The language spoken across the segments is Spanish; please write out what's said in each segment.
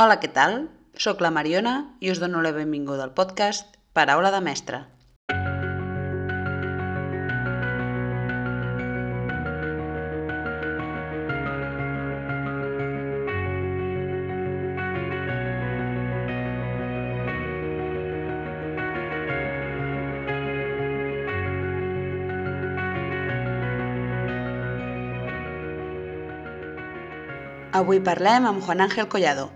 Hola, què tal? Soc la Mariona i us dono la benvinguda al podcast Paraula de Mestre. Avui parlem amb Juan Ángel Collado,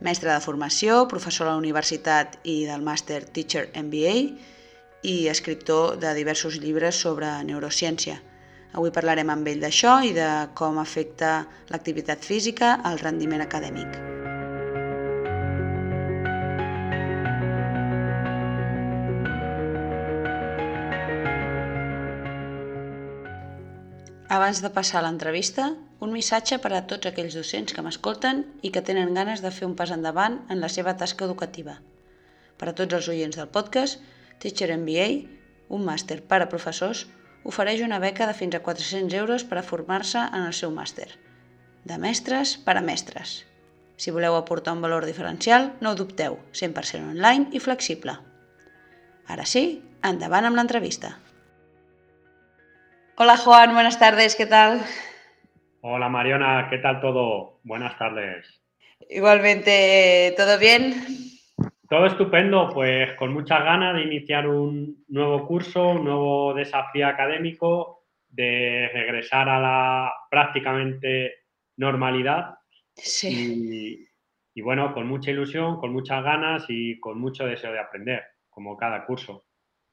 mestre de formació, professor a la universitat i del màster Teacher MBA i escriptor de diversos llibres sobre neurociència. Avui parlarem amb ell d'això i de com afecta l'activitat física al rendiment acadèmic. Abans de passar a l'entrevista, un missatge per a tots aquells docents que m'escolten i que tenen ganes de fer un pas endavant en la seva tasca educativa. Per a tots els oients del podcast, Teacher MBA, un màster per a professors, ofereix una beca de fins a 400 euros per a formar-se en el seu màster. De mestres per a mestres. Si voleu aportar un valor diferencial, no ho dubteu, 100% online i flexible. Ara sí, endavant amb l'entrevista. Hola Juan, buenas tardes, ¿qué tal? Hola Mariona, ¿qué tal todo? Buenas tardes. Igualmente, ¿todo bien? Todo estupendo, pues con muchas ganas de iniciar un nuevo curso, un nuevo desafío académico, de regresar a la prácticamente normalidad. Sí. Y, y bueno, con mucha ilusión, con muchas ganas y con mucho deseo de aprender, como cada curso.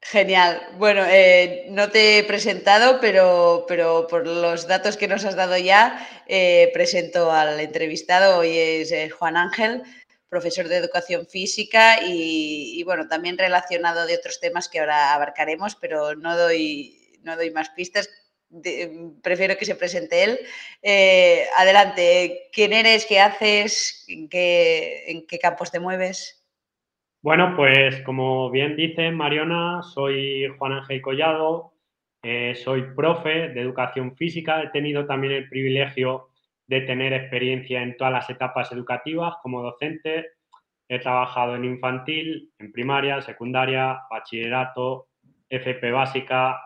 Genial. Bueno, eh, no te he presentado, pero, pero por los datos que nos has dado ya, eh, presento al entrevistado. Hoy es eh, Juan Ángel, profesor de educación física y, bueno, también relacionado de otros temas que ahora abarcaremos, pero no doy, no doy más pistas. Prefiero que se presente él. Adelante, ¿quién eres? ¿Qué haces? ¿En qué, en qué campos te mueves? Bueno, pues como bien dice Mariona, soy Juan Ángel Collado, eh, soy profe de educación física, he tenido también el privilegio de tener experiencia en todas las etapas educativas como docente, he trabajado en infantil, en primaria, secundaria, bachillerato, FP básica,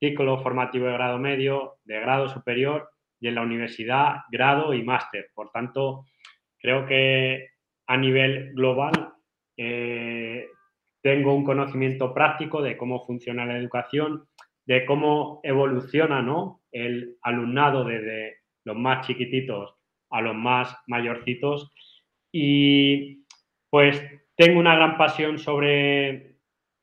ciclo formativo de grado medio, de grado superior y en la universidad grado y máster. Por tanto, creo que a nivel global eh, tengo un conocimiento práctico de cómo funciona la educación, de cómo evoluciona ¿no? el alumnado desde los más chiquititos a los más mayorcitos. Y pues tengo una gran pasión sobre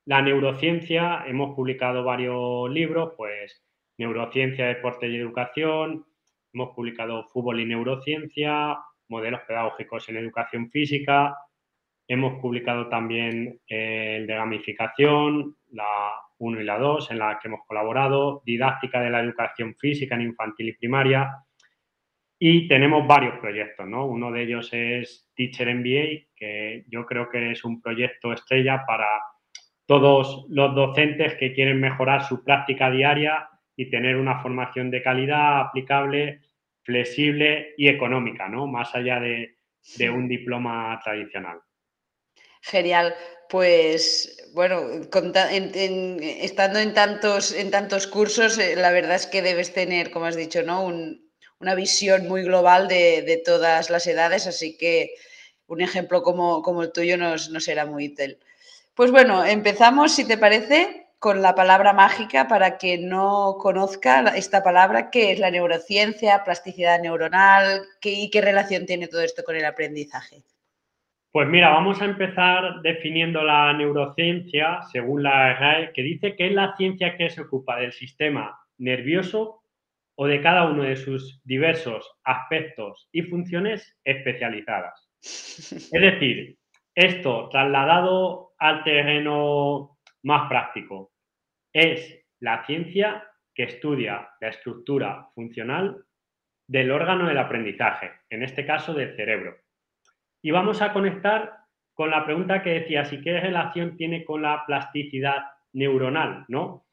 la neurociencia. Hemos publicado varios libros, pues Neurociencia, Deporte y Educación. Hemos publicado Fútbol y Neurociencia, Modelos Pedagógicos en Educación Física, Hemos publicado también eh, el de gamificación, la 1 y la 2, en la que hemos colaborado, didáctica de la educación física en infantil y primaria. Y tenemos varios proyectos, ¿no? Uno de ellos es Teacher MBA, que yo creo que es un proyecto estrella para todos los docentes que quieren mejorar su práctica diaria y tener una formación de calidad aplicable, flexible y económica, ¿no? Más allá de, de un diploma tradicional. Genial. Pues bueno, en, estando en tantos, en tantos cursos, eh, la verdad es que debes tener, como has dicho, ¿no? Un, una visión muy global de, de, todas las edades, así que un ejemplo como, como el tuyo nos, será muy útil. Pues bueno, empezamos, si te parece, con la palabra mágica para que no conozca esta palabra, qué es la neurociencia, plasticidad neuronal qué, y qué relación tiene todo esto con el aprendizaje. Pues mira, vamos a empezar definiendo la neurociencia según la RAE, que dice que es la ciencia que se ocupa del sistema nervioso o de cada uno de sus diversos aspectos y funciones especializadas. Es decir, esto trasladado al terreno más práctico, es la ciencia que estudia la estructura funcional del órgano del aprendizaje, en este caso del cerebro. Y vamos a conectar con la pregunta que decía, ¿y qué relación tiene con la plasticidad neuronal? ¿no?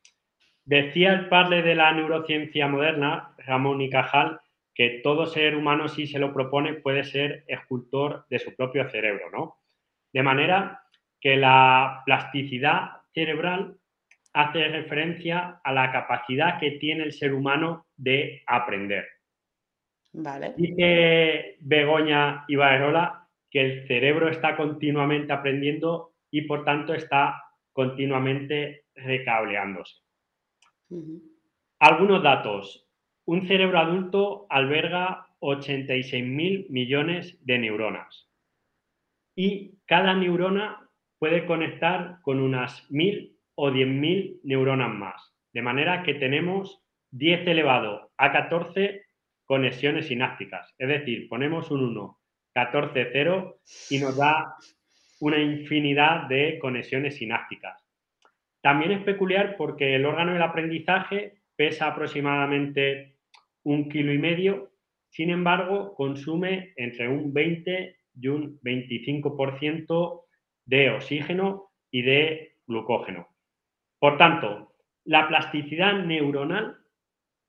Decía el padre de la neurociencia moderna, Ramón y Cajal, que todo ser humano, si se lo propone, puede ser escultor de su propio cerebro, ¿no? De manera que la plasticidad cerebral hace referencia a la capacidad que tiene el ser humano de aprender. Vale. Dice Begoña Ibaerola que el cerebro está continuamente aprendiendo y por tanto está continuamente recableándose. Algunos datos. Un cerebro adulto alberga 86.000 millones de neuronas y cada neurona puede conectar con unas 1.000 o 10.000 neuronas más. De manera que tenemos 10 elevado a 14 conexiones sinápticas. Es decir, ponemos un 1, 14, 0 y nos da una infinidad de conexiones sinápticas. También es peculiar porque el órgano del aprendizaje pesa aproximadamente un kilo y medio, sin embargo, consume entre un 20 y un 25% de oxígeno y de glucógeno. Por tanto, la plasticidad neuronal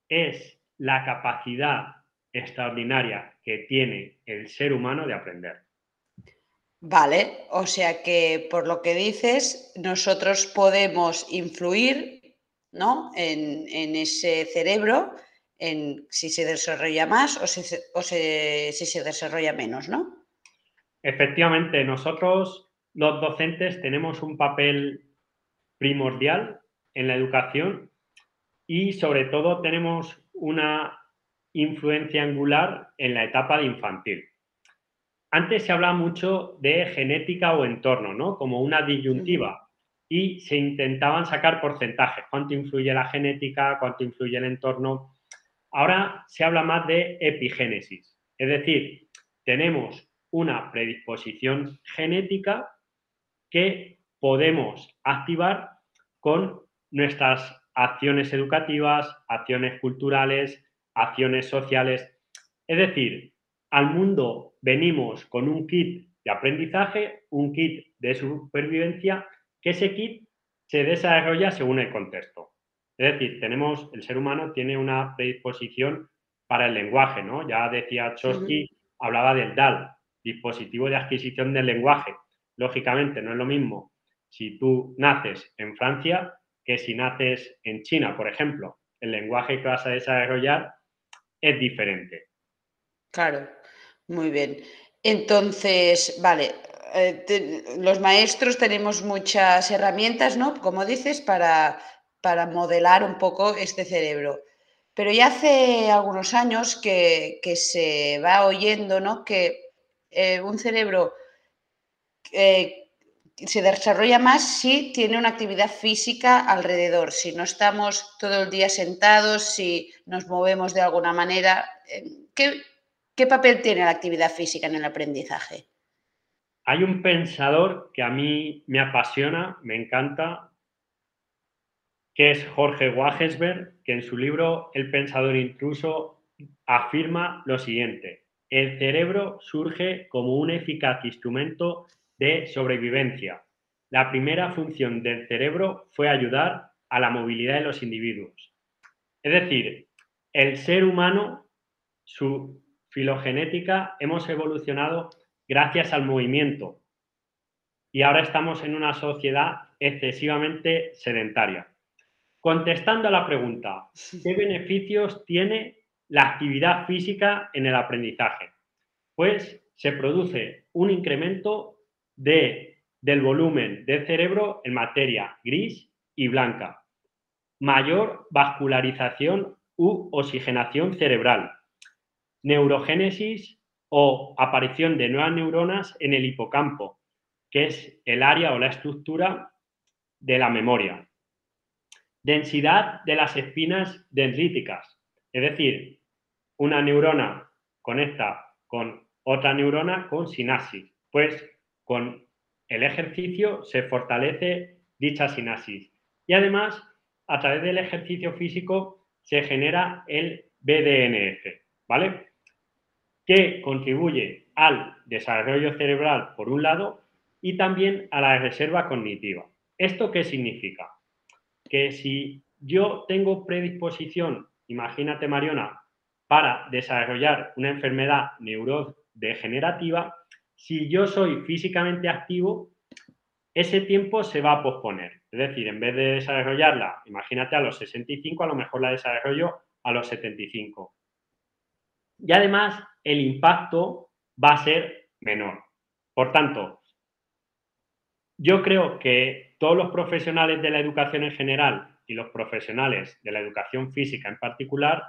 es la capacidad extraordinaria que tiene el ser humano de aprender. Vale, o sea que por lo que dices, nosotros podemos influir ¿no? en, ese cerebro, en si se desarrolla más o, si se desarrolla menos, ¿no? Efectivamente, nosotros los docentes tenemos un papel primordial en la educación y sobre todo tenemos una influencia angular en la etapa de infantil. Antes se hablaba mucho de genética o entorno, ¿no? Como una disyuntiva y se intentaban sacar porcentajes, cuánto influye la genética, cuánto influye el entorno. Ahora se habla más de epigénesis, es decir, tenemos una predisposición genética que podemos activar con nuestras acciones educativas, acciones culturales, acciones sociales. Es decir, al mundo venimos con un kit de aprendizaje, un kit de supervivencia, que ese kit se desarrolla según el contexto. Es decir, tenemos, el ser humano tiene una predisposición para el lenguaje, ¿no? Ya decía Chomsky, hablaba del DAL, dispositivo de adquisición del lenguaje. Lógicamente, no es lo mismo si tú naces en Francia que si naces en China, por ejemplo. El lenguaje que vas a desarrollar es diferente. Claro, muy bien. Entonces, vale, eh, los maestros tenemos muchas herramientas, ¿no? Como dices, para, para modelar un poco este cerebro. Pero ya hace algunos años que, se va oyendo, ¿no? Que eh, un cerebro eh, se desarrolla más si tiene una actividad física alrededor, si no estamos todo el día sentados, si nos movemos de alguna manera. Eh, ¿Qué, papel tiene la actividad física en el aprendizaje? Hay un pensador que a mí me apasiona, me encanta, que es Jorge Wagesberg, que en su libro El pensador intruso afirma lo siguiente. El cerebro surge como un eficaz instrumento de sobrevivencia. La primera función del cerebro fue ayudar a la movilidad de los individuos. Es decir, el ser humano, su filogenética, hemos evolucionado gracias al movimiento y ahora estamos en una sociedad excesivamente sedentaria. Contestando a la pregunta, ¿qué beneficios tiene la actividad física en el aprendizaje? Pues se produce un incremento de, del volumen del cerebro en materia gris y blanca. Mayor vascularización u oxigenación cerebral. Neurogénesis o aparición de nuevas neuronas en el hipocampo, que es el área o la estructura de la memoria. Densidad de las espinas dendríticas, es decir, una neurona conecta con otra neurona con sinapsis. Pues con el ejercicio se fortalece dicha sinapsis. Y además, a través del ejercicio físico se genera el BDNF, ¿vale? Que contribuye al desarrollo cerebral, por un lado, y también a la reserva cognitiva. ¿Esto qué significa? Que si yo tengo predisposición, imagínate Mariona, para desarrollar una enfermedad neurodegenerativa, si yo soy físicamente activo, ese tiempo se va a posponer. Es decir, en vez de desarrollarla, imagínate a los 65, a lo mejor la desarrollo a los 75. Y además, el impacto va a ser menor. Por tanto, yo creo que todos los profesionales de la educación en general y los profesionales de la educación física en particular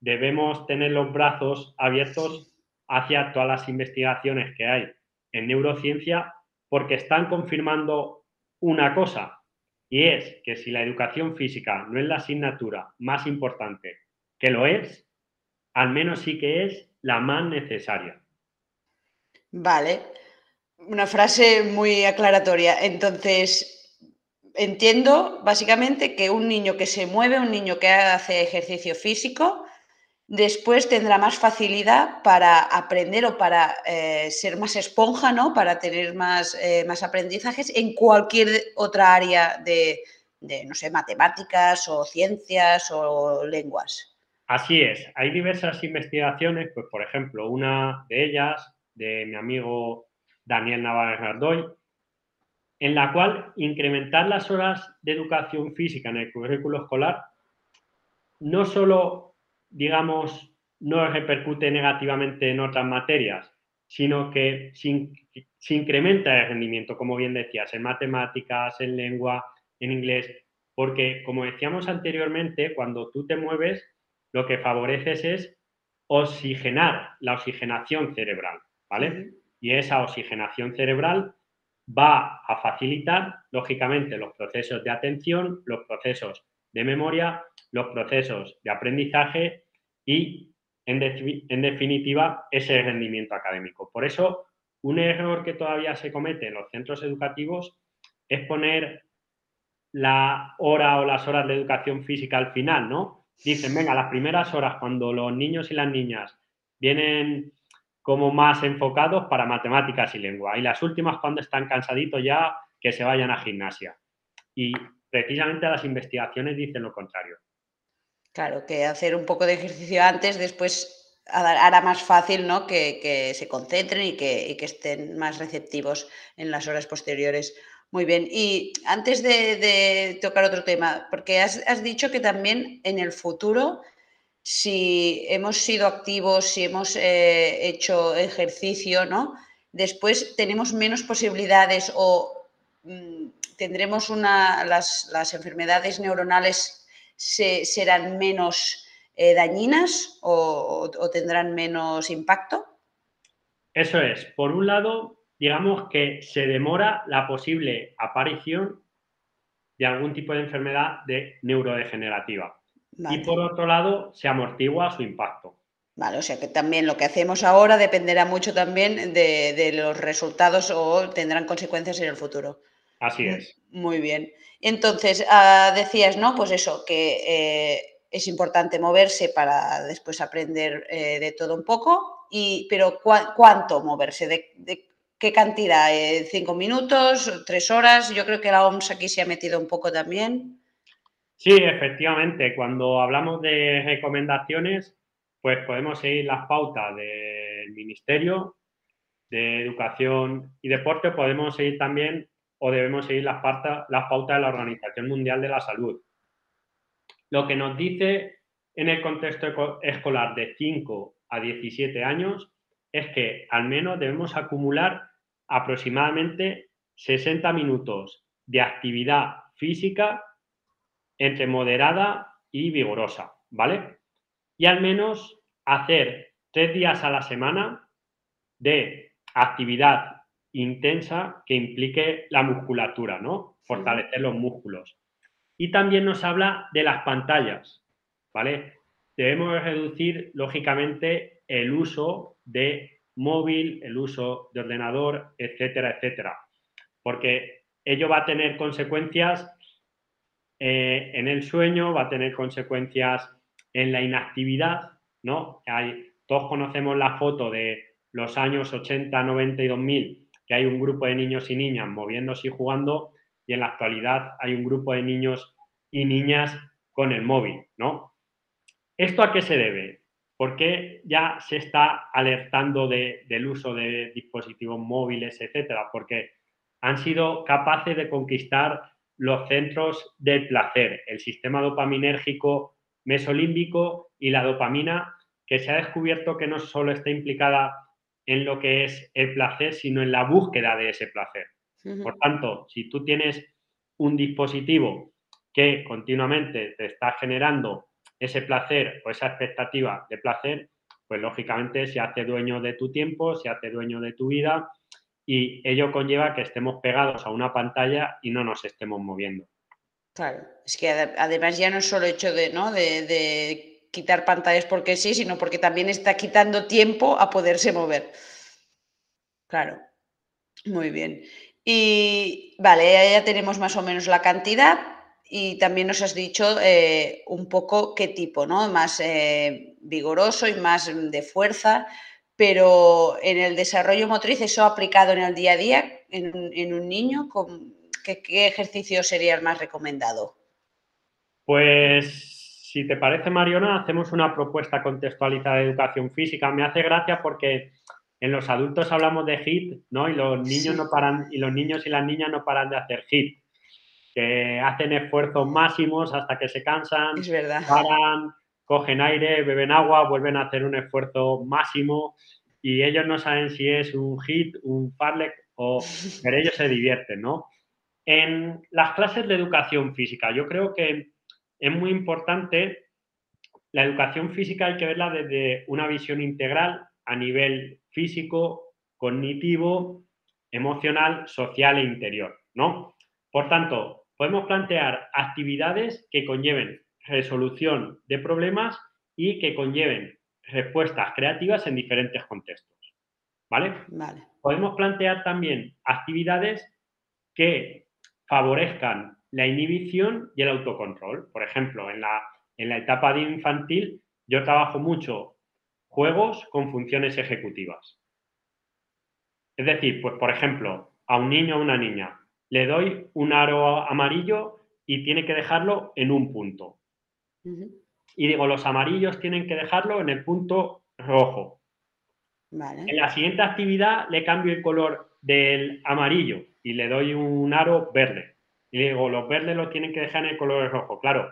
debemos tener los brazos abiertos hacia todas las investigaciones que hay en neurociencia porque están confirmando una cosa y es que si la educación física no es la asignatura más importante, que lo es, al menos sí que es la más necesaria. Vale, una frase muy aclaratoria. Entonces, entiendo básicamente que un niño que se mueve, un niño que hace ejercicio físico, después tendrá más facilidad para aprender o para eh, ser más esponja, ¿no? Para tener más, eh, más aprendizajes en cualquier otra área de, de, no sé, matemáticas o ciencias o lenguas. Así es, hay diversas investigaciones, pues por ejemplo, una de ellas, de mi amigo Daniel Navarre Gardoy, en la cual incrementar las horas de educación física en el currículo escolar no solo, digamos, no repercute negativamente en otras materias, sino que se, incrementa el rendimiento, como bien decías, en matemáticas, en lengua, en inglés, porque como decíamos anteriormente, cuando tú te mueves, lo que favoreces es oxigenar la oxigenación cerebral, ¿vale? Y esa oxigenación cerebral va a facilitar, lógicamente, los procesos de atención, los procesos de memoria, los procesos de aprendizaje y, en, definitiva, ese rendimiento académico. Por eso, un error que todavía se comete en los centros educativos es poner la hora o las horas de educación física al final, ¿no? dicen, venga, las primeras horas cuando los niños y las niñas vienen como más enfocados para matemáticas y lengua y las últimas cuando están cansaditos ya que se vayan a gimnasia. Y precisamente las investigaciones dicen lo contrario. Claro, que hacer un poco de ejercicio antes, después hará más fácil ¿no? que, se concentren y que, y que estén más receptivos en las horas posteriores. Muy bien. Y antes de, tocar otro tema, porque has, dicho que también en el futuro, si hemos sido activos, si hemos eh, hecho ejercicio, ¿no? Después tenemos menos posibilidades o mm, tendremos una, las, enfermedades neuronales serán menos eh, dañinas o tendrán menos impacto. Eso es. Por un lado, digamos que se demora la posible aparición de algún tipo de enfermedad de neurodegenerativa. Y por otro lado, se amortigua su impacto. Vale, o sea que también lo que hacemos ahora dependerá mucho también de, los resultados o tendrán consecuencias en el futuro. Así es. Muy bien. Entonces, ah, decías, ¿no? Pues eso, que eh, es importante moverse para después aprender eh, de todo un poco, y, pero ¿cuánto moverse? ¿De, de ¿Qué cantidad? Eh, ¿Cinco minutos? ¿Tres horas? Yo creo que la OMS aquí se ha metido un poco también. Sí, efectivamente. Cuando hablamos de recomendaciones, pues podemos seguir las pautas del Ministerio de Educación y Deporte, podemos seguir también o debemos seguir las, pautas de la Organización Mundial de la Salud. Lo que nos dice en el contexto escolar de 5 a 17 años es que al menos debemos acumular aproximadamente 60 minutos de actividad física entre moderada y vigorosa, ¿vale? Y al menos hacer tres días a la semana de actividad intensa que implique la musculatura, ¿no? Fortalecer los músculos. Y también nos habla de las pantallas, ¿vale? Debemos reducir, lógicamente, el uso de móvil, el uso de ordenador, etcétera, etcétera. Porque ello va a tener consecuencias eh, en el sueño, va a tener consecuencias en la inactividad, ¿no? Hay, todos conocemos la foto de los años 80, 90 y 2000, que hay un grupo de niños y niñas moviéndose y jugando, y en la actualidad hay un grupo de niños y niñas con el móvil, ¿no? ¿Esto a qué se debe? ¿Por qué ya se está alertando del uso de dispositivos móviles, etcétera? Porque han sido capaces de conquistar los centros del placer, el sistema dopaminérgico mesolímbico y la dopamina, que se ha descubierto que no solo está implicada en lo que es el placer, sino en la búsqueda de ese placer. Por tanto, si tú tienes un dispositivo que continuamente te está generando ese placer o esa expectativa de placer, pues lógicamente se hace dueño de tu tiempo, se hace dueño de tu vida y ello conlleva que estemos pegados a una pantalla y no nos estemos moviendo. Claro, es que además ya no es solo hecho de, ¿no? de, quitar pantallas porque sí, sino porque también está quitando tiempo a poderse mover. Claro, muy bien. Y vale, ya tenemos más o menos la cantidad y también nos has dicho eh, un poco qué tipo, ¿no? Más eh, vigoroso y más de fuerza, pero en el desarrollo motriz, eso aplicado en el día a día, en, un niño, ¿qué, ¿qué, ejercicio sería el más recomendado? Pues si te parece, Mariona, hacemos una propuesta contextualizada de educación física. Me hace gracia porque en los adultos hablamos de HIT, ¿no? Y los niños no paran, y los niños y las niñas no paran de hacer HIT que hacen esfuerzos máximos hasta que se cansan, paran, cogen aire, beben agua, vuelven a hacer un esfuerzo máximo y ellos no saben si es un hit, un farlek o... pero ellos se divierten, ¿no? En las clases de educación física, yo creo que es muy importante, la educación física hay que verla desde una visión integral a nivel físico, cognitivo, emocional, social e interior, ¿no? Por tanto, podemos plantear actividades que conlleven resolución de problemas y que conlleven respuestas creativas en diferentes contextos. ¿Vale? Vale. Podemos plantear también actividades que favorezcan la inhibición y el autocontrol. Por ejemplo, en la, en la etapa de infantil yo trabajo mucho juegos con funciones ejecutivas. Es decir, pues por ejemplo, a un niño o una niña, le doy un aro amarillo y tiene que dejarlo en un punto. Y digo, los amarillos tienen que dejarlo en el punto rojo. En la siguiente actividad le cambio el color del amarillo y le doy un aro verde. Y digo, los verdes lo tienen que dejar en el color rojo. Claro,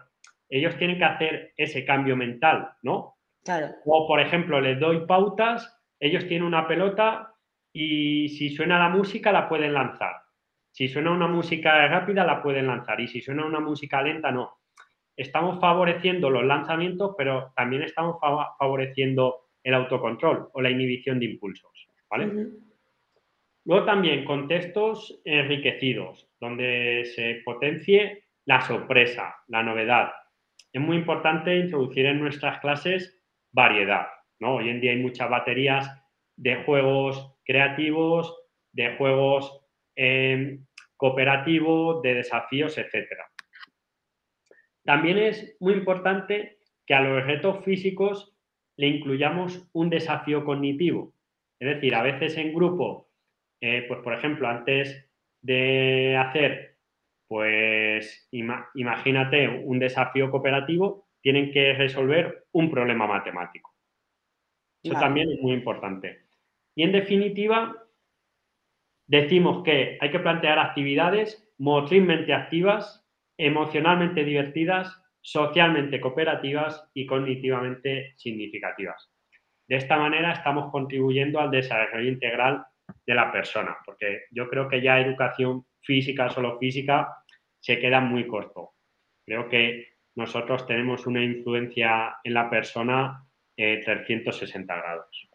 ellos tienen que hacer ese cambio mental, ¿no? Claro. O, por ejemplo, les doy pautas, ellos tienen una pelota y si suena la música la pueden lanzar. Si suena una música rápida, la pueden lanzar. Y si suena una música lenta, no. Estamos favoreciendo los lanzamientos, pero también estamos favoreciendo el autocontrol o la inhibición de impulsos. ¿vale? Luego también contextos enriquecidos, donde se potencie la sorpresa, la novedad. Es muy importante introducir en nuestras clases variedad. ¿no? Hoy en día hay muchas baterías de juegos creativos, de juegos Em, cooperativo, de desafíos, etc. También es muy importante que a los retos físicos le incluyamos un desafío cognitivo. Es decir, a veces en grupo, eh, pues por ejemplo, antes de hacer, pues imagínate un desafío cooperativo, tienen que resolver un problema matemático. Eso también es muy importante. Y en definitiva, decimos que hay que plantear actividades motrizmente activas, emocionalmente divertidas, socialmente cooperativas y cognitivamente significativas. De esta manera estamos contribuyendo al desarrollo integral de la persona, porque yo creo que ya educación física, solo física, se queda muy corto. Creo que nosotros tenemos una influencia en la persona 360 eh, grados.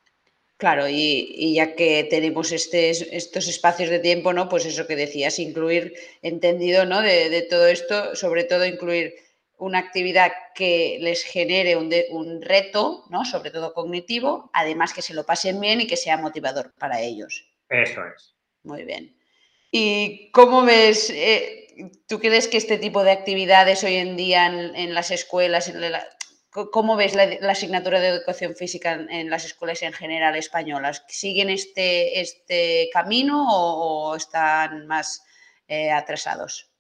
Claro, y, ya que tenemos estos espacios de tiempo, ¿no? Pues eso que decías, incluir, entendido, ¿no? De, todo esto, sobre todo incluir una actividad que les genere un, un, reto, ¿no? Sobre todo cognitivo, además que se lo pasen bien y que sea motivador para ellos. Eso es. Muy bien. ¿Y cómo ves, eh, tú crees que este tipo de actividades hoy en día en, las escuelas, en la, ¿Cómo ves la, asignatura de educación física en, las escuelas en general españolas? ¿Siguen este, este camino o, están más eh, atrasados?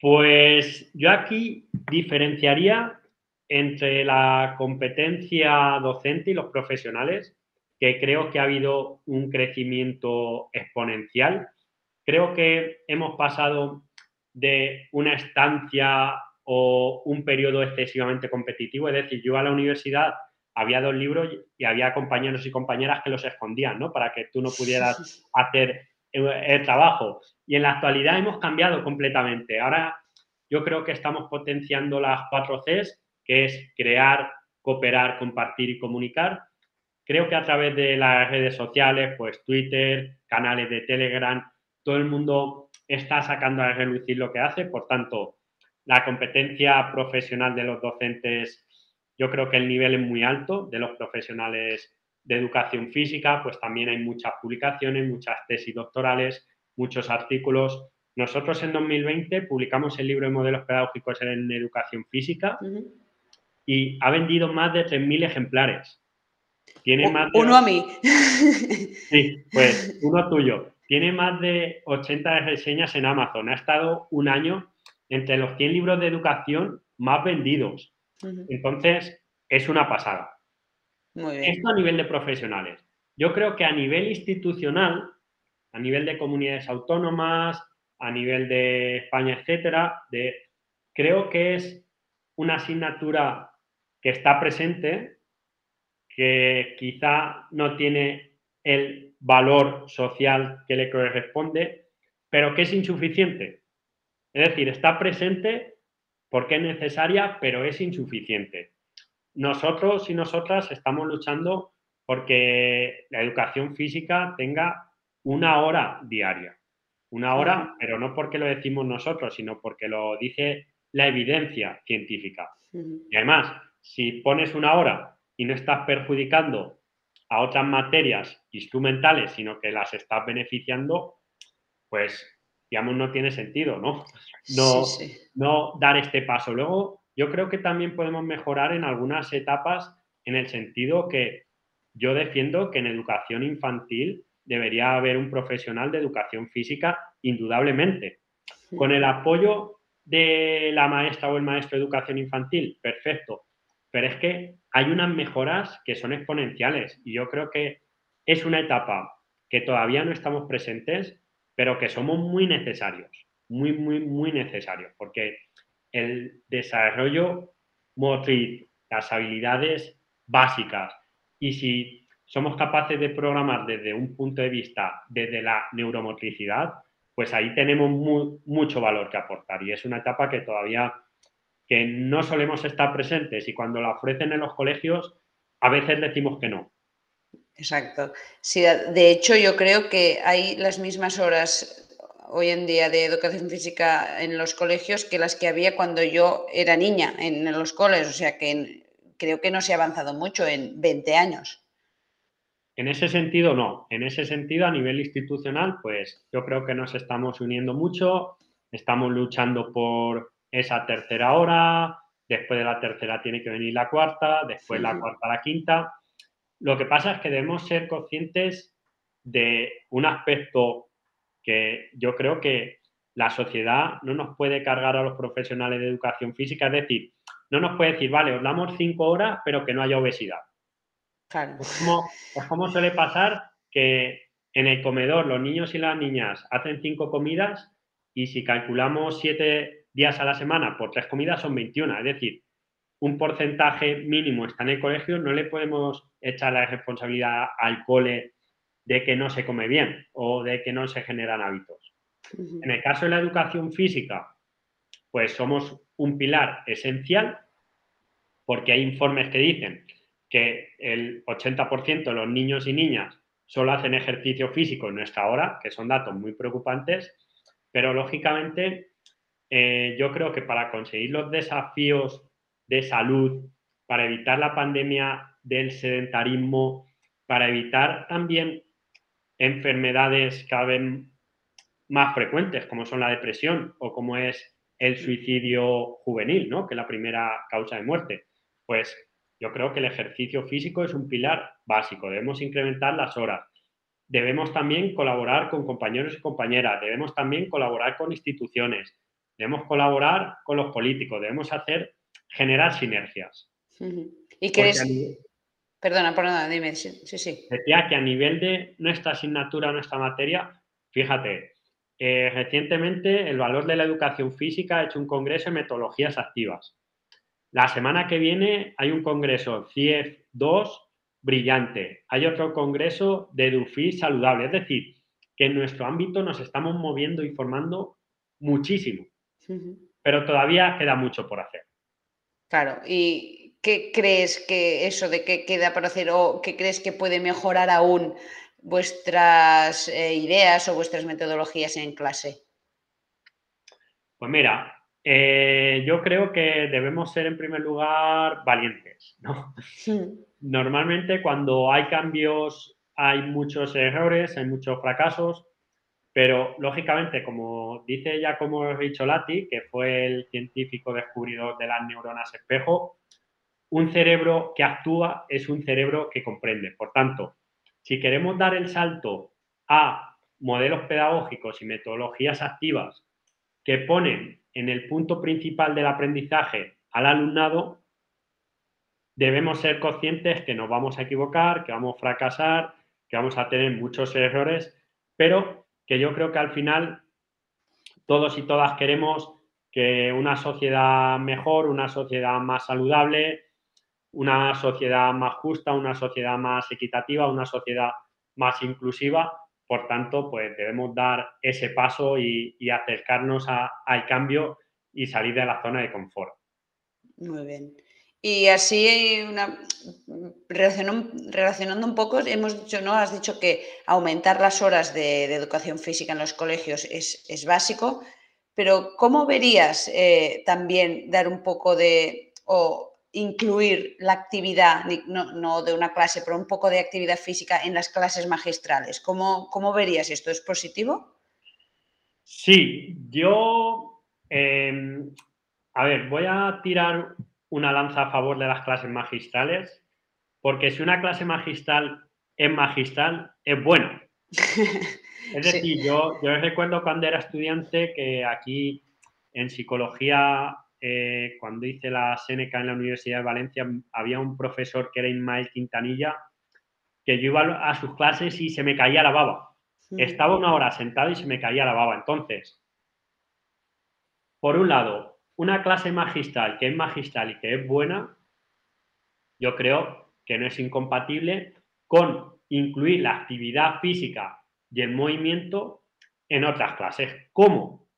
Pues yo aquí diferenciaría entre la competencia docente y los profesionales, que creo que ha habido un crecimiento exponencial. Creo que hemos pasado de una estancia o un periodo excesivamente competitivo, es decir, yo a la universidad había dos libros y había compañeros y compañeras que los escondían, ¿no? Para que tú no pudieras hacer el trabajo. Y en la actualidad hemos cambiado completamente. Ahora yo creo que estamos potenciando las cuatro Cs, que es crear, cooperar, compartir y comunicar. Creo que a través de las redes sociales, pues Twitter, canales de Telegram, todo el mundo está sacando a relucir lo que hace. Por tanto, la competencia profesional de los docentes, yo creo que el nivel es muy alto de los profesionales de educación física, pues también hay muchas publicaciones, muchas tesis doctorales, muchos artículos. Nosotros en 2020 publicamos el libro de modelos pedagógicos en educación física y ha vendido más de 3.000 ejemplares. Tiene más Uno a mí. Sí, pues uno tuyo. Tiene más de 80 reseñas en Amazon. Ha estado un año entre los 100 libros de educación más vendidos. Entonces, es una pasada. Esto a nivel de profesionales. Yo creo que a nivel institucional, a nivel de comunidades autónomas, a nivel de España, etcétera, creo que es una asignatura que está presente, que quizá no tiene el valor social que le corresponde, pero que es insuficiente. Es decir, está presente porque es necesaria, pero es insuficiente nosotros y nosotras estamos luchando porque la educación física tenga una hora diaria. Una hora, pero no porque lo decimos nosotros, sino porque lo dice la evidencia científica. Y además, si pones una hora y no estás perjudicando a otras materias instrumentales, sino que las estás beneficiando, pues, digamos, no tiene sentido, ¿no? No, no dar este paso. Luego, yo creo que también podemos mejorar en algunas etapas en el sentido que yo defiendo que en educación infantil debería haber un profesional de educación física indudablemente. Con el apoyo de la maestra o el maestro de educación infantil, perfecto. Pero es que hay unas mejoras que son exponenciales y yo creo que es una etapa que todavía no estamos presentes, pero que somos muy necesarios, muy, muy, muy necesarios, porque el desarrollo motriz, las habilidades básicas. Y si somos capaces de programar desde un punto de vista, desde la neuromotricidad, pues ahí tenemos mucho valor que aportar. Y es una etapa que todavía que no solemos estar presentes y cuando la ofrecen en los colegios, a veces decimos que no. Exacto. Sí, de hecho yo creo que hay las mismas horas hoy en día de educación física en los colegios que las que había cuando yo era niña en, los colegios, o sea que creo que no se ha avanzado mucho en 20 años. En ese sentido, no. En ese sentido, a nivel institucional, pues yo creo que nos estamos uniendo mucho, estamos luchando por esa tercera hora, después de la tercera tiene que venir la cuarta, después la cuarta la quinta. Lo que pasa es que debemos ser conscientes de un aspecto que yo creo que la sociedad no nos puede cargar a los profesionales de educación física, es decir, no nos puede decir, vale, os damos cinco horas, pero que no haya obesidad. Claro. Es como, suele pasar que en el comedor los niños y las niñas hacen cinco comidas y si calculamos siete días a la semana por tres comidas son 21, es decir, un porcentaje mínimo está en el colegio, no le podemos echar la responsabilidad al cole de que no se come bien o de que no se generan hábitos. En el caso de la educación física, pues somos un pilar esencial porque hay informes que dicen que el 80% de los niños y niñas solo hacen ejercicio físico en nuestra hora, que son datos muy preocupantes, pero lógicamente eh, yo creo que para conseguir los desafíos de salud, para evitar la pandemia del sedentarismo, para evitar también enfermedades cada vez más frecuentes, como son la depresión o como es el suicidio juvenil, ¿no? que es la primera causa de muerte. Pues yo creo que el ejercicio físico es un pilar básico, debemos incrementar las horas. Debemos también colaborar con compañeros y compañeras, debemos también colaborar con instituciones, debemos colaborar con los políticos, debemos hacer generar sinergias. ¿Y crees? Perdona, perdona, dime, sí, sí. Decía que a nivel de nuestra asignatura, nuestra materia, fíjate, eh, recientemente el valor de la educación física ha hecho un congreso de metodologías activas. La semana que viene hay un congreso CIEF 2 brillante. Hay otro congreso de DUFI saludable. Es decir, que en nuestro ámbito nos estamos moviendo y formando muchísimo. Pero todavía queda mucho por hacer. Claro, ¿y qué crees que eso de qué queda por hacer o qué crees que puede mejorar aún vuestras eh, ideas o vuestras metodologías en clase? Pues mira, eh, yo creo que debemos ser en primer lugar valientes. Normalmente cuando hay cambios hay muchos errores, hay muchos fracasos, pero lógicamente, como dice Giacomo Ricciolati, que fue el científico descubridor de las neuronas espejo, un cerebro que actúa es un cerebro que comprende. Por tanto, si queremos dar el salto a modelos pedagógicos y metodologías activas que ponen en el punto principal del aprendizaje al alumnado, debemos ser conscientes que nos vamos a equivocar, que vamos a fracasar, que vamos a tener muchos errores, pero que yo creo que al final todos y todas queremos que una sociedad mejor, una sociedad más saludable, una sociedad más justa, una sociedad más equitativa, una sociedad más inclusiva. Por tanto, pues debemos dar ese paso y, acercarnos al cambio y salir de la zona de confort. Muy bien. Y así, una, relacionando, un poco, hemos dicho, ¿no? Has dicho que aumentar las horas de, educación física en los colegios es, básico, pero ¿cómo verías eh, también dar un poco de, o incluir la actividad, no, de una clase, pero un poco de actividad física en las clases magistrales? ¿Cómo, cómo verías esto? ¿Es positivo? Sí, yo, em, a ver, voy a tirar una lanza a favor de las clases magistrales, porque si una clase magistral es magistral, es bueno. Es decir, yo, yo recuerdo cuando era estudiante que aquí en psicología, eh, cuando hice la Seneca en la Universidad de Valencia, había un profesor que era Ismael Quintanilla, que yo iba a sus clases y se me caía la baba. Estaba una hora sentado y se me caía la baba. Entonces, por un lado, una clase magistral que es magistral y que es buena, yo creo que no es incompatible con incluir la actividad física y el movimiento en otras clases. ¿Cómo?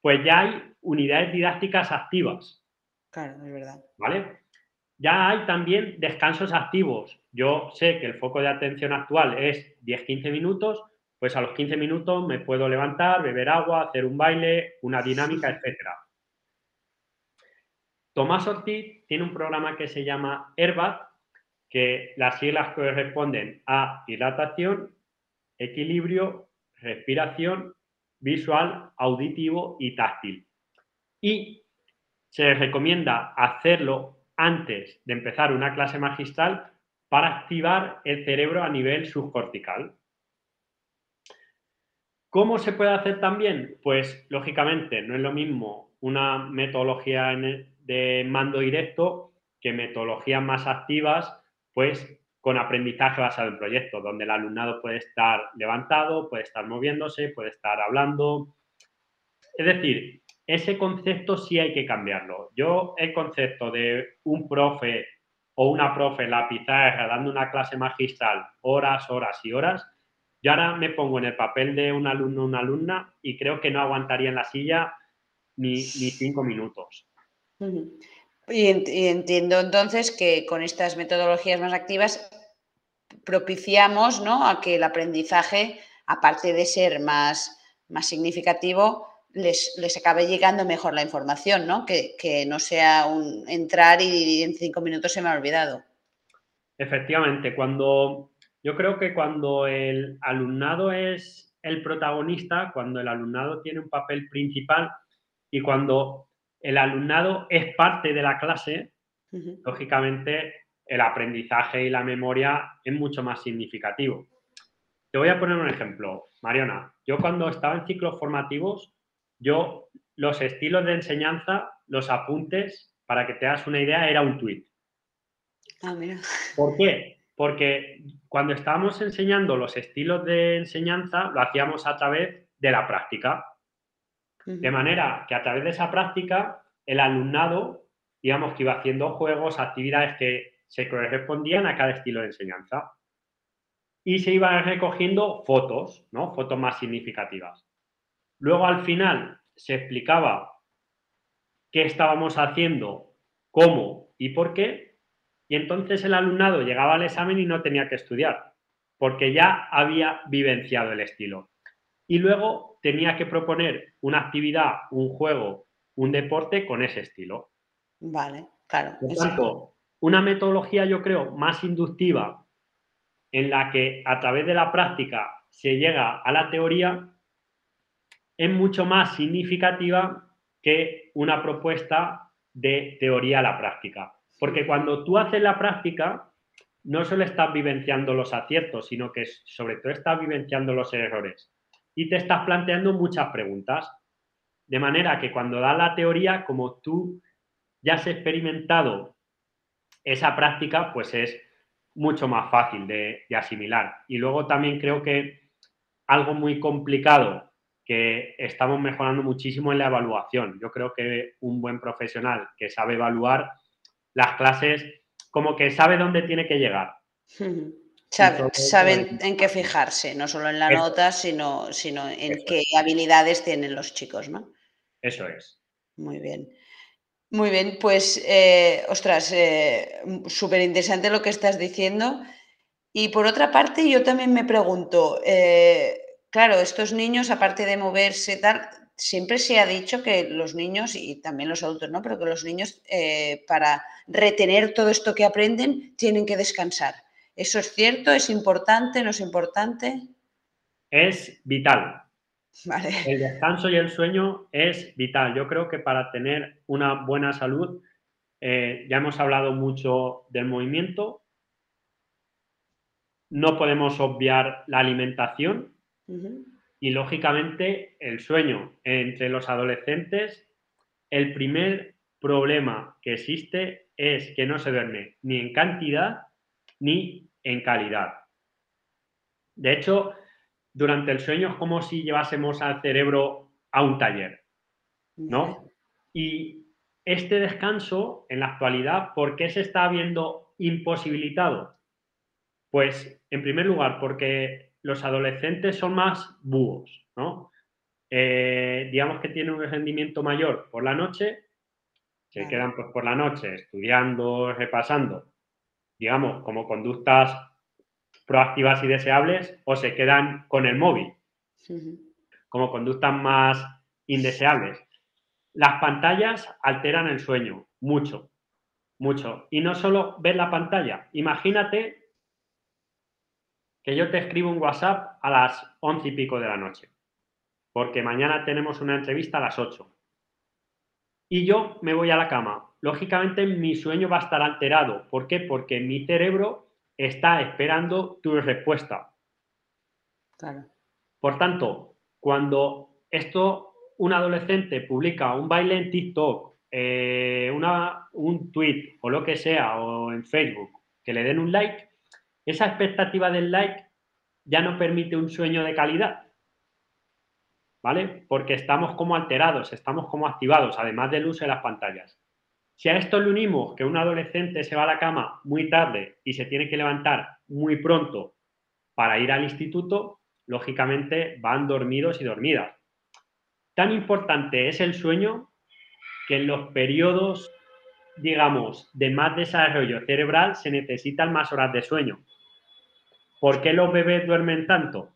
Pues ya hay unidades didácticas activas. Claro, es verdad. ¿Vale? Ya hay también descansos activos. Yo sé que el foco de atención actual es 10-15 minutos, pues a los 15 minutos me puedo levantar, beber agua, hacer un baile, una dinámica, etcétera. Tomás Ortiz tiene un programa que se llama HERBAT, que las siglas corresponden a hidratación, equilibrio, respiración, visual, auditivo y táctil. Y se recomienda hacerlo antes de empezar una clase magistral para activar el cerebro a nivel subcortical. ¿Cómo se puede hacer también? Pues lógicamente no es lo mismo una metodología de mando directo que metodologías más activas, pues con aprendizaje basado en proyectos, donde el alumnado puede estar levantado, puede estar moviéndose, puede estar hablando. Es decir, ese concepto sí hay que cambiarlo. Yo el concepto de un profe o una profe en la pizarra dando una clase magistral horas, horas y horas, yo ahora me pongo en el papel de un alumno o una alumna y creo que no aguantaría en la silla ni, ni cinco minutos. Y, entiendo entonces que con estas metodologías más activas propiciamos ¿no? a que el aprendizaje, aparte de ser más, más significativo, les, les, acabe llegando mejor la información, ¿no? Que, no sea un entrar y en cinco minutos se me ha olvidado. Efectivamente, cuando yo creo que cuando el alumnado es el protagonista, cuando el alumnado tiene un papel principal y cuando el alumnado es parte de la clase, lógicamente el aprendizaje y la memoria es mucho más significativo. Te voy a poner un ejemplo, Mariona. Yo cuando estaba en ciclos formativos, yo los estilos de enseñanza, los apuntes, para que te hagas una idea, era un tweet. Ah, mira. ¿Por qué? Porque cuando estábamos enseñando los estilos de enseñanza, lo hacíamos a través de la práctica. De manera que a través de esa práctica, el alumnado, digamos que iba haciendo juegos, actividades que se correspondían a cada estilo de enseñanza. Y se iban recogiendo fotos, ¿no? Fotos más significativas. Luego al final se explicaba qué estábamos haciendo, cómo y por qué. Y entonces el alumnado llegaba al examen y no tenía que estudiar, porque ya había vivenciado el estilo. Y luego tenía que proponer una actividad, un juego, un deporte con ese estilo. Vale, claro. Por tanto, una metodología, yo creo, más inductiva, en la que a través de la práctica se llega a la teoría, es mucho más significativa que una propuesta de teoría a la práctica. Porque cuando tú haces la práctica, no solo estás vivenciando los aciertos, sino que sobre todo estás vivenciando los errores. Y te estás planteando muchas preguntas. De manera que cuando das la teoría, como tú ya has experimentado esa práctica, pues es mucho más fácil de, de asimilar. Y luego también creo que algo muy complicado que estamos mejorando muchísimo en la evaluación. Yo creo que un buen profesional que sabe evaluar las clases, como que sabe dónde tiene que llegar. Sabe, en qué fijarse, no solo en la nota, sino, sino en qué habilidades tienen los chicos, ¿no? Eso es. Muy bien. Muy bien, pues, eh, ostras, eh, súper interesante lo que estás diciendo. Y por otra parte, yo también me pregunto, eh, claro, estos niños, aparte de moverse, tal, siempre se ha dicho que los niños, y también los adultos, ¿no? Pero que los niños, eh, para retener todo esto que aprenden, tienen que descansar. ¿Eso es cierto? ¿Es importante? ¿No es importante? Es vital. El descanso y el sueño es vital. Yo creo que para tener una buena salud, eh, ya hemos hablado mucho del movimiento, no podemos obviar la alimentación, y lógicamente el sueño entre los adolescentes, el primer problema que existe es que no se duerme ni en cantidad ni en calidad. De hecho, durante el sueño es como si llevásemos al cerebro a un taller, ¿no? Y este descanso en la actualidad, ¿por qué se está viendo imposibilitado? Pues, en primer lugar, porque los adolescentes son más búhos, ¿no? Eh, digamos que tienen un rendimiento mayor por la noche, se quedan pues, por la noche estudiando, repasando, digamos, como conductas proactivas y deseables, o se quedan con el móvil, como conductas más indeseables. Las pantallas alteran el sueño, mucho, mucho. Y no solo ver la pantalla, imagínate que yo te escribo un WhatsApp a las once y pico de la noche, porque mañana tenemos una entrevista a las 8. Y yo me voy a la cama. Lógicamente mi sueño va a estar alterado. ¿Por qué? Porque mi cerebro está esperando tu respuesta. Por tanto, cuando esto, un adolescente publica un baile en TikTok, eh, una, un tweet o lo que sea, o en Facebook, que le den un like, esa expectativa del like ya no permite un sueño de calidad. ¿Vale? Porque estamos como alterados, estamos como activados, además del uso de las pantallas. Si a esto le unimos que un adolescente se va a la cama muy tarde y se tiene que levantar muy pronto para ir al instituto, lógicamente van dormidos y dormidas. Tan importante es el sueño que en los periodos, digamos, de más desarrollo cerebral se necesitan más horas de sueño. ¿Por qué los bebés duermen tanto?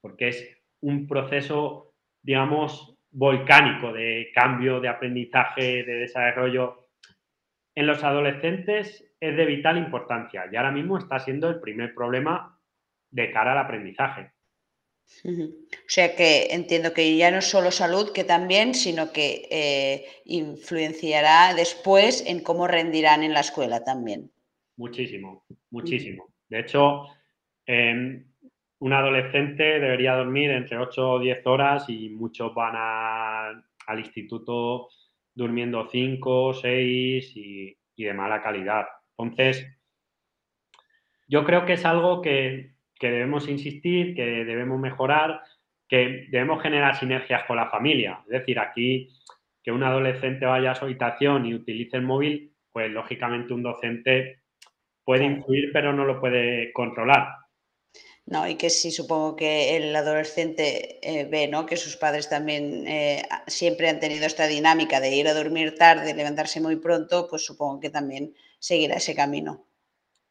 Porque es un proceso, digamos, volcánico de cambio, de aprendizaje, de desarrollo. En los adolescentes es de vital importancia y ahora mismo está siendo el primer problema de cara al aprendizaje. O sea que entiendo que ya no es solo salud, que también, sino que eh, influenciará después en cómo rendirán en la escuela también. Muchísimo, muchísimo. De hecho, em, un adolescente debería dormir entre 8 o 10 horas y muchos van al instituto durmiendo 5, 6 y, y de mala calidad. Entonces, yo creo que es algo que, que debemos insistir, que debemos mejorar, que debemos generar sinergias con la familia. Es decir, aquí que un adolescente vaya a su habitación y utilice el móvil, pues lógicamente un docente puede influir, pero no lo puede controlar. No, y que sí, supongo que el adolescente eh, ve ¿no? que sus padres también eh, siempre han tenido esta dinámica de ir a dormir tarde, levantarse muy pronto, pues supongo que también seguirá ese camino.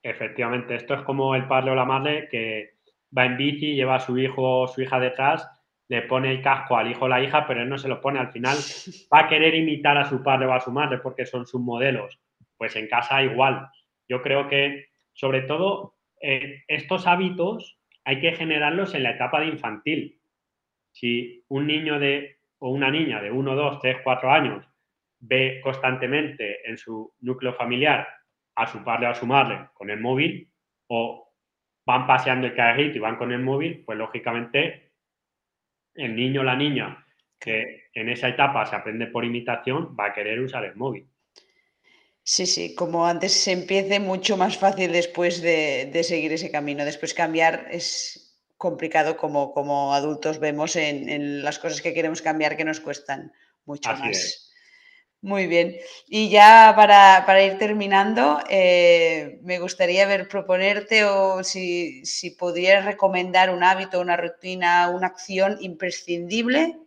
Efectivamente, esto es como el padre o la madre que va en bici, lleva a su hijo o su hija detrás, le pone el casco al hijo o la hija, pero él no se lo pone. Al final va a querer imitar a su padre o a su madre porque son sus modelos. Pues en casa igual. Yo creo que, sobre todo, eh, estos hábitos hay que generarlos en la etapa de infantil. Si un niño de, o una niña de 1, 2, 3, 4 años ve constantemente en su núcleo familiar a su padre o a su madre con el móvil o van paseando el carrito y van con el móvil, pues lógicamente el niño o la niña que en esa etapa se aprende por imitación va a querer usar el móvil. Sí, sí, como antes se empiece, mucho más fácil después de, seguir ese camino. Después cambiar es complicado como, como adultos vemos en, las cosas que queremos cambiar que nos cuestan mucho más. Muy bien. Y ya para, ir terminando, eh, me gustaría ver proponerte o si, si pudieras recomendar un hábito, una rutina, una acción imprescindible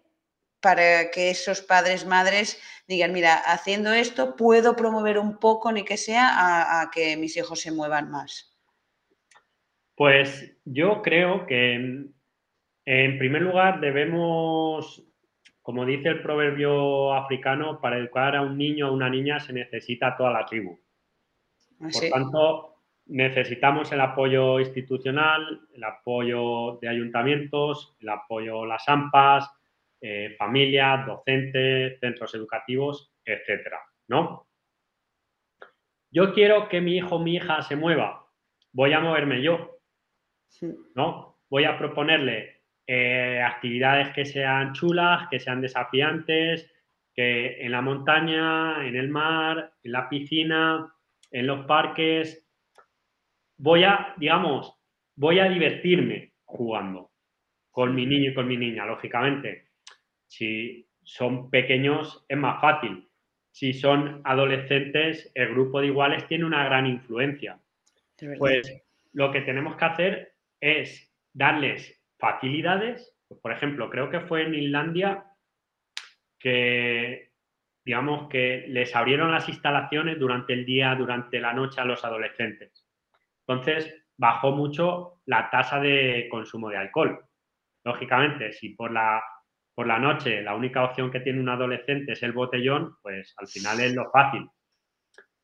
para que esos padres, madres digan, mira, haciendo esto puedo promover un poco, ni que sea, a, que mis hijos se muevan más? Pues yo creo que en primer lugar debemos, como dice el proverbio africano, para educar a un niño o a una niña se necesita toda la tribu. Ah, Por tanto, necesitamos el apoyo institucional, el apoyo de ayuntamientos, el apoyo de las AMPAs, eh, familias, docentes, centros educativos, etcétera, ¿no? Yo quiero que mi hijo o mi hija se mueva, voy a moverme yo, ¿no? Voy a proponerle eh, actividades que sean chulas, que sean desafiantes, que en la montaña, en el mar, en la piscina, en los parques, voy a, digamos, voy a divertirme jugando con mi niño y con mi niña, lógicamente. Si son pequeños es más fácil. Si son adolescentes, el grupo de iguales tiene una gran influencia. Pues lo que tenemos que hacer es darles facilidades. por ejemplo, creo que fue en Islandia que, digamos, que les abrieron las instalaciones durante el día, durante la noche a los adolescentes. Entonces, bajó mucho la tasa de consumo de alcohol. Lógicamente, si por la por la noche la única opción que tiene un adolescente es el botellón, pues al final es lo fácil.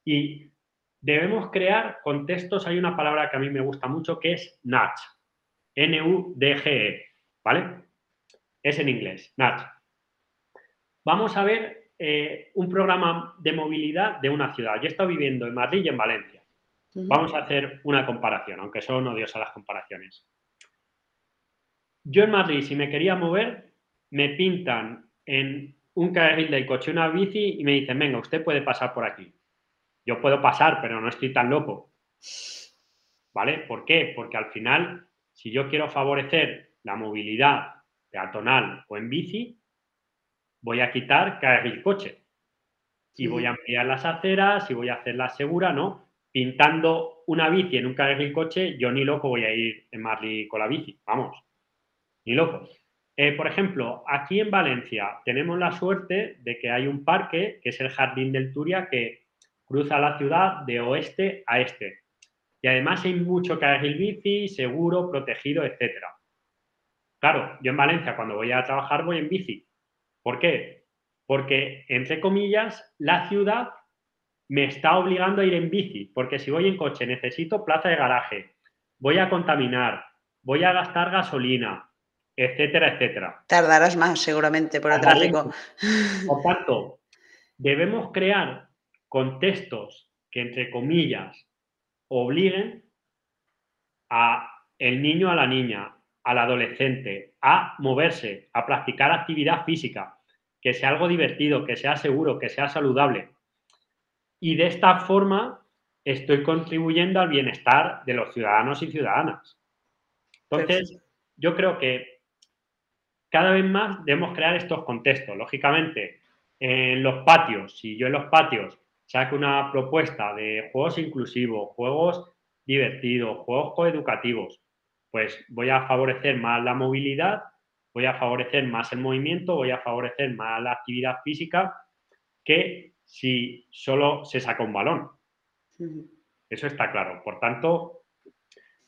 Y debemos crear contextos, hay una palabra que a mí me gusta mucho que es nudge, N-U-D-G-E, ¿vale? Es en inglés, nudge. Vamos a ver eh, un programa de movilidad de una ciudad. Yo he estado viviendo en Madrid y en Valencia. Vamos a hacer una comparación, aunque son odiosas las comparaciones. Yo en Madrid, si me quería mover, me pintan en un carril del coche una bici y me dicen, venga, usted puede pasar por aquí. Yo puedo pasar, pero no estoy tan loco. ¿Vale? ¿Por qué? Porque al final, si yo quiero favorecer la movilidad peatonal o en bici, voy a quitar carril coche. Y voy a ampliar las aceras y voy a hacerlas segura, ¿no? Pintando una bici en un carril coche, yo ni loco voy a ir en Marley con la bici. Vamos, ni loco. Eh, por ejemplo, aquí en Valencia tenemos la suerte de que hay un parque, que es el Jardín del Turia, que cruza la ciudad de oeste a este. Y además hay mucho carril bici, seguro, protegido, etc. Claro, yo en Valencia cuando voy a trabajar voy en bici. ¿Por qué? Porque, entre comillas, la ciudad me está obligando a ir en bici, porque si voy en coche necesito plaza de garaje, voy a contaminar, voy a gastar gasolina, etcétera, etcétera. Tardarás más seguramente por el tráfico. Por tanto, debemos crear contextos que, entre comillas, obliguen a el niño, a la niña, al adolescente a moverse, a practicar actividad física, que sea algo divertido, que sea seguro, que sea saludable. Y de esta forma estoy contribuyendo al bienestar de los ciudadanos y ciudadanas. Entonces, yo creo que cada vez más debemos crear estos contextos. Lógicamente, en los patios, si yo en los patios saco una propuesta de juegos inclusivos, juegos divertidos, juegos coeducativos, pues voy a favorecer más la movilidad, voy a favorecer más el movimiento, voy a favorecer más la actividad física que si solo se saca un balón. Eso está claro. Por tanto,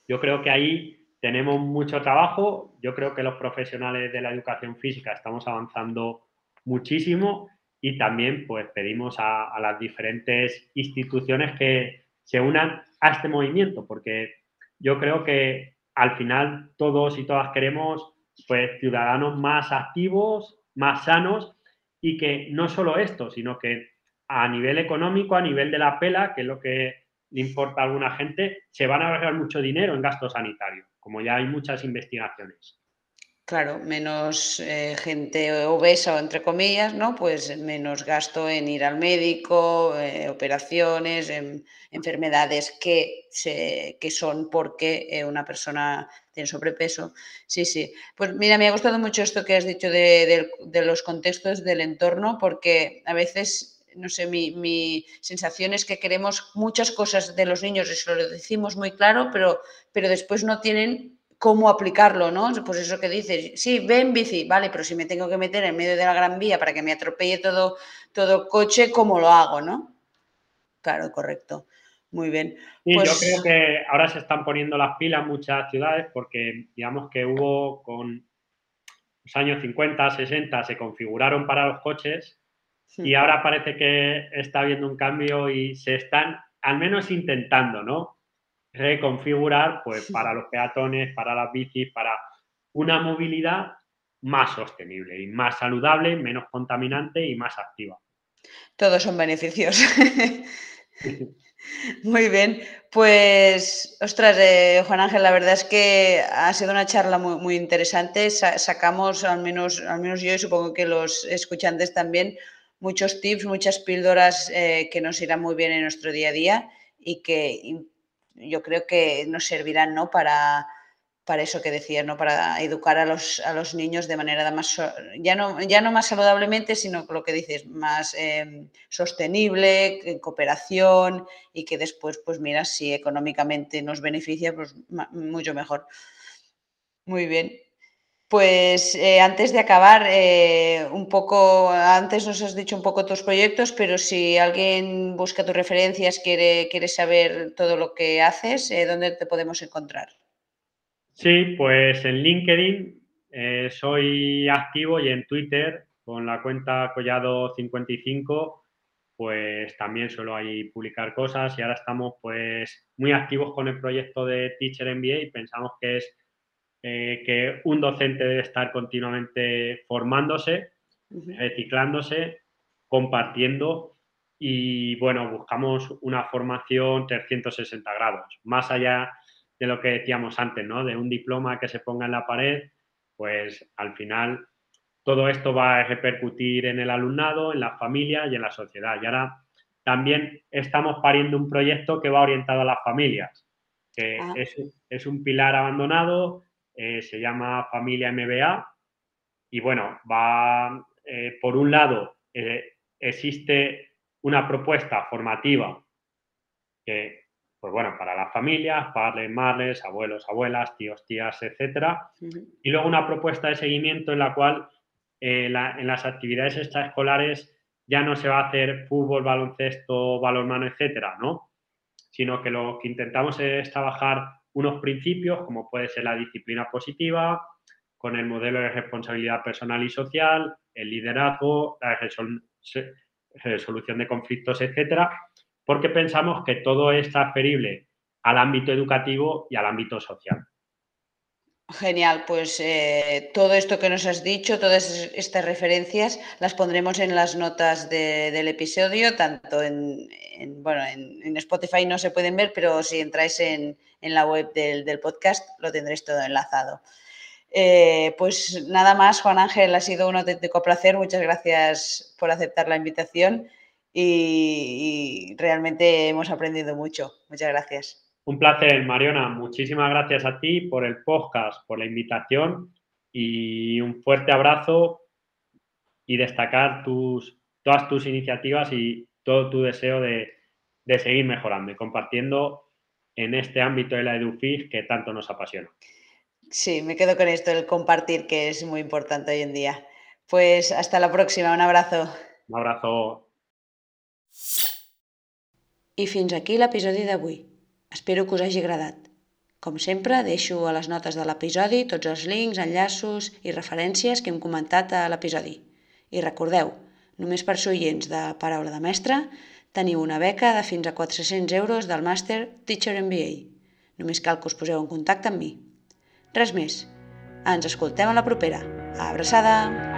yo creo que ahí tenemos mucho trabajo. Yo creo que los profesionales de la educación física estamos avanzando muchísimo y también pues pedimos a, las diferentes instituciones que se unan a este movimiento, porque yo creo que al final todos y todas queremos pues ciudadanos más activos, más sanos y que no solo esto, sino que a nivel económico, a nivel de la pela, que es lo que le importa a alguna gente, se van a ahorrar mucho dinero en gasto sanitario, como ya hay muchas investigaciones. Claro, menos eh, gente obesa, entre comillas, ¿no? Pues menos gasto en ir al médico, eh, operaciones, en enfermedades que, se, que son porque eh, una persona tiene sobrepeso. Sí, sí. Pues mira, me ha gustado mucho esto que has dicho de, de los contextos del entorno, porque a veces no sé, mi, mi, sensación es que queremos muchas cosas de los niños, eso lo decimos muy claro, pero, pero después no tienen cómo aplicarlo, ¿no? Pues eso que dices, sí, ven bici, vale, pero si me tengo que meter en medio de la gran vía para que me atropelle todo, todo coche, ¿cómo lo hago, no? Claro, correcto. Muy bien. Sí, yo pues creo que ahora se están poniendo las pilas muchas ciudades porque digamos que hubo con los años 50, 60 se configuraron para los coches y ahora parece que está habiendo un cambio y se están al menos intentando, ¿no? reconfigurar pues, para los peatones, para las bicis, para una movilidad más sostenible y más saludable, menos contaminante y más activa. Todos son beneficios. Muy bien, pues, ostras, eh, Juan Ángel, la verdad es que ha sido una charla muy, muy interesante. sacamos, al menos, al menos yo y supongo que los escuchantes también, muchos tips, muchas píldoras eh, que nos irán muy bien en nuestro día a día y que yo creo que nos servirán ¿no? para, para eso que decías, ¿no? para educar a los, a los niños de manera más, ya no, ya no más saludablemente, sino lo que dices, más em, sostenible, en cooperación y que después, pues mira, si económicamente nos beneficia, pues mucho mejor. Muy bien. Pues eh, antes de acabar, eh, un poco, antes nos has dicho un poco tus proyectos, pero si alguien busca tus referencias, quiere, quiere saber todo lo que haces, eh, ¿dónde te podemos encontrar? Sí, pues en LinkedIn soy activo y en Twitter con la cuenta Collado55, pues también suelo ahí publicar cosas y ahora estamos pues muy activos con el proyecto de Teacher MBA y pensamos que es eh, que un docente debe estar continuamente formándose, reciclándose, compartiendo y, bueno, buscamos una formación 360 grados, más allá de lo que decíamos antes, ¿no? De un diploma que se ponga en la pared, pues al final todo esto va a repercutir en el alumnado, en la familia y en la sociedad. Y ahora también estamos pariendo un proyecto que va orientado a las familias, que ah. es, es, un pilar abandonado eh, se llama Familia MBA y bueno, va, eh, por un lado, eh, existe una propuesta formativa que, pues bueno, para las familias, padres, madres, abuelos, abuelas, tíos, tías, etcétera, y luego una propuesta de seguimiento en la cual en las actividades extraescolares ya no se va a hacer fútbol, baloncesto, balonmano, etcétera, ¿no? Sino que lo que intentamos es trabajar unos principios como puede ser la disciplina positiva, con el modelo de responsabilidad personal y social, el liderazgo, la resolución de conflictos, etcétera, porque pensamos que todo es transferible al ámbito educativo y al ámbito social. Genial, pues eh, todo esto que nos has dicho, todas estas referencias, las pondremos en las notas del episodio, tanto en, bueno, en, Spotify no se pueden ver, pero si entráis en, la web del, podcast lo tendréis todo enlazado. Eh, pues nada más, Juan Ángel, ha sido un auténtico placer. Muchas gracias por aceptar la invitación y, realmente hemos aprendido mucho. Muchas gracias. Un placer, Mariona. Muchísimas gracias a ti por el podcast, por la invitación y un fuerte abrazo y destacar tus, todas tus iniciativas y todo tu deseo de, de seguir mejorando y compartiendo en este ámbito de la EduFIG que tanto nos apasiona. Sí, me quedo con esto, el compartir, que es muy importante hoy en día. Pues hasta la próxima, un abrazo. Un abrazo. I fins aquí l'episodi d'avui. Espero que us hagi agradat. Com sempre, deixo a les notes de l'episodi tots els links, enllaços i referències que hem comentat a l'episodi. I recordeu, només per oients de Paraula de Mestre, teniu una beca de fins a 400 euros del màster Teacher MBA. Només cal que us poseu en contacte amb mi. Res més. Ens escoltem a la propera. Abraçada!